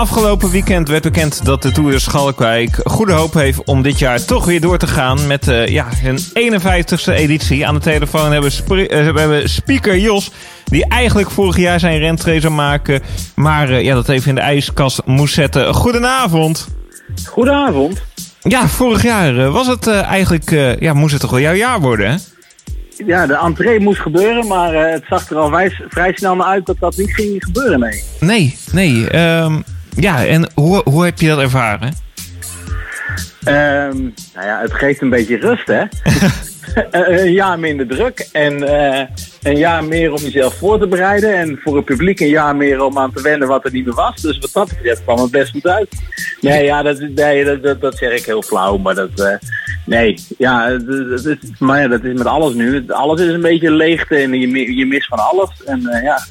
afgelopen weekend werd bekend dat de Tour de Schalkwijk goede hoop heeft om dit jaar toch weer door te gaan met uh, ja, een 51ste editie. Aan de telefoon hebben we, uh, hebben speaker Jos, die eigenlijk vorig jaar zijn rentree zou maken, maar uh, ja, dat even in de ijskast moest zetten. Goedenavond. Goedenavond. Ja, vorig jaar was het eigenlijk, ja, moest het toch wel jouw jaar worden, hè? ja, de entree moest gebeuren, maar uh, het zag er al vrij, vrij, snel naar uit dat dat niet ging gebeuren, nee. Nee, nee. Um, ja, en hoe, hoe heb je dat ervaren? Um, nou ja, het geeft een beetje rust, hè? een jaar minder druk en uh, een jaar meer om jezelf voor te bereiden. En voor het publiek een jaar meer om aan te wennen wat er niet meer was. Dus wat dat betreft kwam het best goed uit. Nee, ja, dat, nee, dat, dat, dat zeg ik heel flauw, maar dat... Uh, Nee, ja, dat is, maar ja, dat is met alles nu. Alles is een beetje leegte en je, je mist van alles. En uh, ja,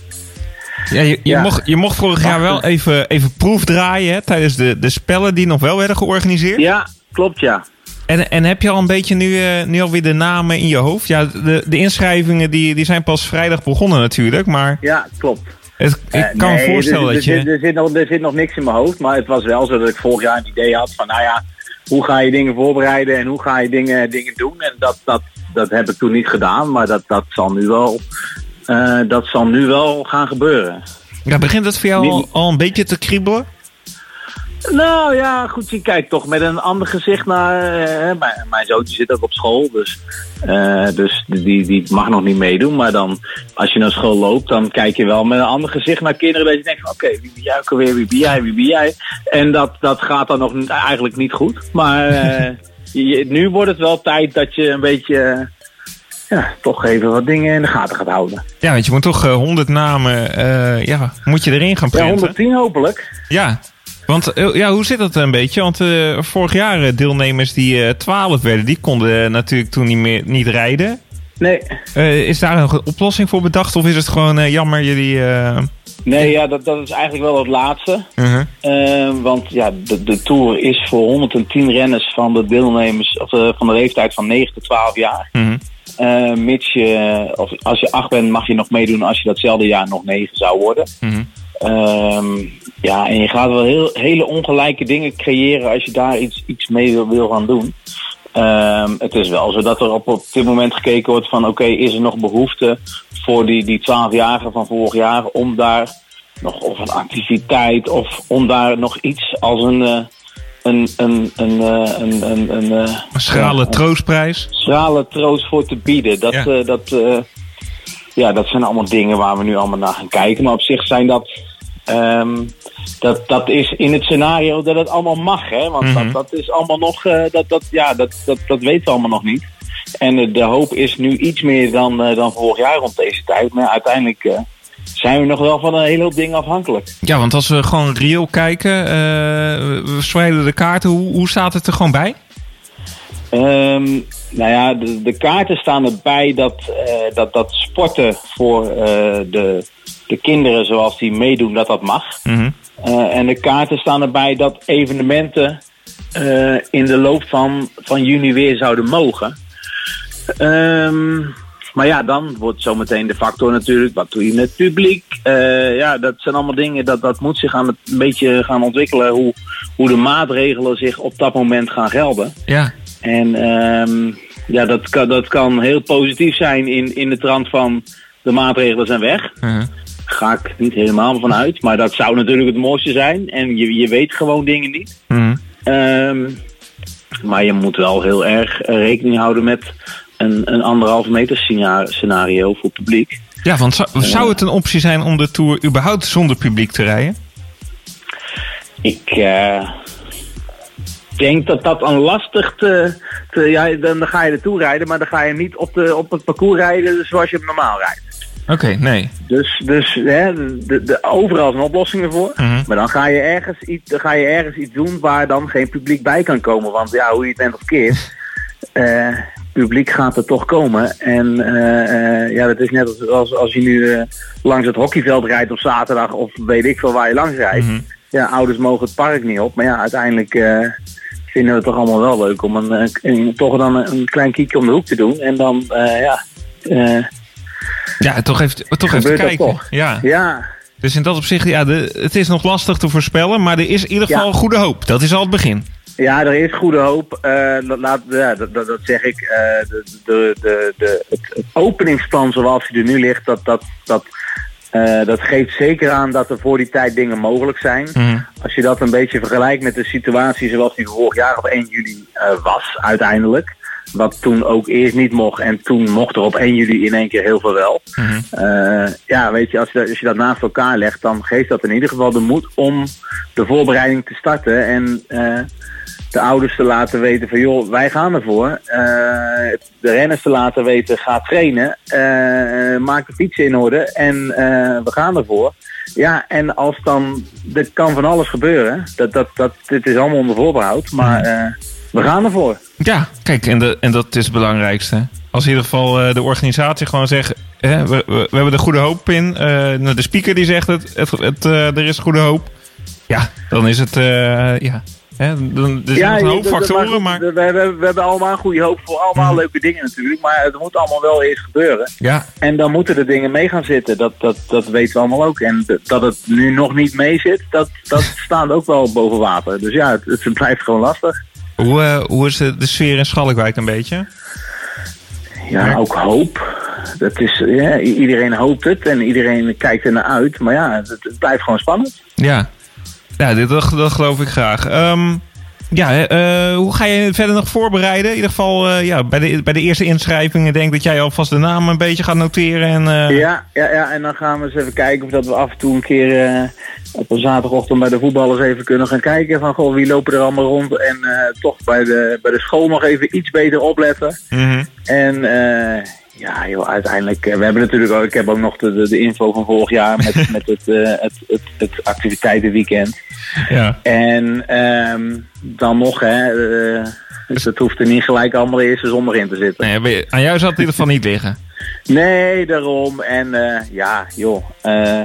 ja, je, je, Mocht, je mocht vorig jaar wel even, even proefdraaien hè, tijdens de, de spellen die nog wel werden georganiseerd. Ja, klopt ja. En, en heb je al een beetje nu, uh, nu alweer de namen in je hoofd? Ja, de, de inschrijvingen die, die zijn pas vrijdag begonnen natuurlijk, maar... Ja, klopt. Het, ik uh, kan me voorstellen er, dat je... Er, er, zit nog, er zit nog niks in mijn hoofd, maar het was wel zo dat ik vorig jaar een idee had van, nou ja hoe ga je dingen voorbereiden en hoe ga je dingen, dingen doen. En dat, dat, dat heb ik toen niet gedaan, maar dat, dat, zal, nu wel, uh, dat zal nu wel gaan gebeuren. Ja, begint het voor jou al, al een beetje te kriebelen? Nou ja, goed, je kijkt toch met een ander gezicht naar. Uh, mijn, mijn zoontje zit ook op school, dus, uh, dus die, die mag nog niet meedoen. Maar dan, als je naar school loopt, dan kijk je wel met een ander gezicht naar kinderen. Dat je denkt: oké, okay, wie ben jij ook alweer? Wie ben jij? Wie ben jij? En dat, dat gaat dan nog eigenlijk niet goed. Maar uh, je, nu wordt het wel tijd dat je een beetje. Ja, toch even wat dingen in de gaten gaat houden. Ja, want je moet toch 100 namen, ja, moet je erin gaan printen? Ja, 110 hopelijk. Ja, want ja, hoe zit dat een beetje? Want vorig jaar deelnemers die uh, 12 werden, die konden natuurlijk toen niet meer niet rijden. Nee. Is daar nog een oplossing voor bedacht of is het gewoon jammer jullie... Nee, ja, dat, dat is eigenlijk wel het laatste. -huh. want ja, de, de Tour is voor 110 renners van de deelnemers, of van de leeftijd van 9 tot 12 jaar. -huh. Uh, mits je, of als je 8 bent, mag je nog meedoen als je datzelfde jaar nog 9 zou worden. -huh. Um, ja, en je gaat wel heel, hele ongelijke dingen creëren als je daar iets, iets mee wil, wil gaan doen. Um, het is wel zo dat er op, op dit moment gekeken wordt van oké, okay, is er nog behoefte voor die, die 12-jarigen van vorig jaar om daar nog of een activiteit of om daar nog iets als een. Uh, een, een, een, een, een, een, een schrale ja, troostprijs. Schrale troost voor te bieden. Dat, ja. uh, dat, uh, ja, dat zijn allemaal dingen waar we nu allemaal naar gaan kijken. Maar op zich zijn dat Um, dat, dat is in het scenario dat het allemaal mag, hè? Want mm -hmm. dat, dat is allemaal nog, uh, dat, dat, ja, dat, dat, dat weten we allemaal nog niet. En de hoop is nu iets meer dan, dan vorig jaar rond deze tijd. Maar uiteindelijk zijn we nog wel van een hele hoop dingen afhankelijk. Ja, want als we gewoon reëel kijken, we spreiden de kaarten, hoe, hoe staat het er gewoon bij? Um, nou ja, de, de, kaarten staan erbij dat, dat, dat sporten voor de de kinderen zoals die meedoen, dat dat mag. Mm -hmm. uh, en de kaarten staan erbij dat evenementen in de loop van, van juni weer zouden mogen. Um, maar ja, dan wordt zometeen de factor natuurlijk, wat doe je met het publiek? Uh, ja, dat zijn allemaal dingen, dat, dat moet zich aan het, een beetje gaan ontwikkelen, hoe, hoe de maatregelen zich op dat moment gaan gelden. Ja. En um, ja, dat kan, dat kan heel positief zijn in, in de trant van de maatregelen zijn weg. Uh -huh ga ik niet helemaal van uit. Maar dat zou natuurlijk het mooiste zijn. En je, je weet gewoon dingen niet. Mm. Um, maar je moet wel heel erg rekening houden met een, een anderhalve meter scenario voor publiek. Ja, want zou, zou het een optie zijn om de Tour überhaupt zonder publiek te rijden? Ik uh, denk dat dat een lastig te... te ja, dan, ga je de Tour rijden, maar dan ga je niet op, de, op het parcours rijden zoals je hem normaal rijdt. Oké, okay, nee. Dus, dus hè, de, de, overal zijn oplossingen voor. Mm -hmm. Maar dan ga, je ergens iets, dan ga je ergens iets doen waar dan geen publiek bij kan komen. Want ja, hoe je het bent of keert, uh, publiek gaat er toch komen. En uh, uh, ja, dat is net als, als je nu langs het hockeyveld rijdt op zaterdag of weet ik veel waar je langs rijdt. Mm -hmm. Ja, ouders mogen het park niet op. Maar ja, uiteindelijk vinden we het toch allemaal wel leuk om een, een, toch dan een klein kiekje om de hoek te doen. En dan, ja... Ja, toch even, toch even kijken. Toch. Ja. ja. Dus in dat opzicht, ja, de, het is nog lastig te voorspellen, maar er is in ieder geval goede hoop. Dat is al het begin. Ja, er is goede hoop. Uh, laat, ja, dat, dat, dat, zeg ik. Uh, de, de, de, de, het, openingsplan zoals hij er nu ligt, dat, dat, dat, uh, dat geeft zeker aan dat er voor die tijd dingen mogelijk zijn. Mm. Als je dat een beetje vergelijkt met de situatie zoals die vorig jaar op 1 juli was uiteindelijk. Wat toen ook eerst niet mocht en toen mocht er op 1 juli in één keer heel veel wel. Mm-hmm. ja, weet je als, je, als je dat naast elkaar legt, dan geeft dat in ieder geval de moed om de voorbereiding te starten. En de ouders te laten weten van joh, wij gaan ervoor. Uh, de renners te laten weten, ga trainen. Maak de fietsen in orde en we gaan ervoor. Ja, en als dan, er kan van alles gebeuren. Dat, dat, dat, dit is allemaal onder voorbehoud, maar we gaan ervoor. Ja, kijk, en, de, en dat is het belangrijkste. Als in ieder geval de organisatie gewoon zegt, we, we, we, hebben de goede hoop in. Nou, de speaker die zegt, het, het, het er is goede hoop. Ja, dan is het, ja, Hè, dan, er ja, een hoop factoren, maar... We, we, we, hebben allemaal goede hoop voor allemaal mhm. leuke dingen natuurlijk. Maar het moet allemaal wel eerst gebeuren. Ja. En dan moeten de dingen mee gaan zitten. Dat, dat, dat weten we allemaal ook. En dat het nu nog niet mee zit, dat, dat staat ook wel boven water. Dus ja, het, het blijft gewoon lastig. Hoe, uh, hoe is de, de sfeer in Schalkwijk een beetje? Ja, ook hoop. Dat is, ja, iedereen hoopt het en iedereen kijkt er naar uit. Maar ja, het, het blijft gewoon spannend. Ja, ja, dit, dat, dat geloof ik graag. Um, ja, uh, hoe ga je verder nog voorbereiden? In ieder geval uh, ja, bij, de, bij de eerste inschrijvingen denk dat jij alvast de naam een beetje gaat noteren. En, uh... ja, ja, ja, en dan gaan we eens even kijken of dat we af en toe een keer op een zaterdagochtend bij de voetballers even kunnen gaan kijken. Van goh, wie lopen er allemaal rond? En toch bij de, bij de school nog even iets beter opletten. Mm -hmm. En ja, joh, uiteindelijk. we hebben natuurlijk ook. Ik heb ook nog de, de, info van vorig jaar met, met het, het, het, het, activiteitenweekend. Ja. En um, dan nog, hè. Uh, dus het hoeft er niet gelijk allemaal de eerste zondag in te zitten. Nee, aan jou zal het in ieder geval niet liggen. Nee, daarom. En uh, ja, joh. Uh,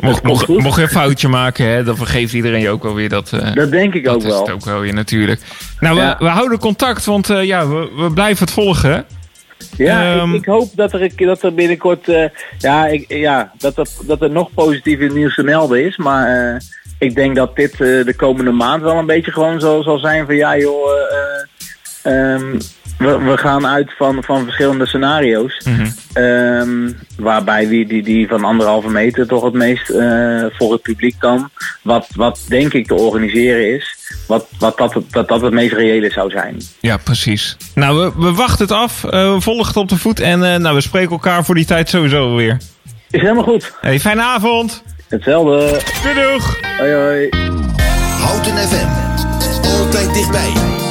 mocht, mocht, mocht, je een foutje maken, hè, dan vergeeft iedereen je ook wel weer dat. Uh, dat denk ik ook wel. Dat is ook wel weer natuurlijk. Nou, we, we, houden contact, want uh, ja, we, we blijven het volgen. Ja, ik, ehm, ik, hoop dat er, dat er binnenkort uh, ja, ik, ja, dat, er, dat er nog positieve nieuws te melden is. Maar uh, ik denk dat dit uh, de komende maand wel een beetje gewoon zo zal zijn van ja joh, um, we, we, gaan uit van, van verschillende scenario's. Mm -hmm. um, waarbij die, die, die van anderhalve meter toch het meest voor het publiek kan. Wat, wat denk ik te organiseren is wat, wat dat, dat, dat het meest reële zou zijn. Ja, precies. Nou, we, we wachten het af. Uh, we volgen het op de voet. En uh, nou, we spreken elkaar voor die tijd sowieso weer. Is helemaal goed. Hey, fijne avond. Hetzelfde. Doei doeg. Hoi hoi. Houten FM. Altijd dichtbij.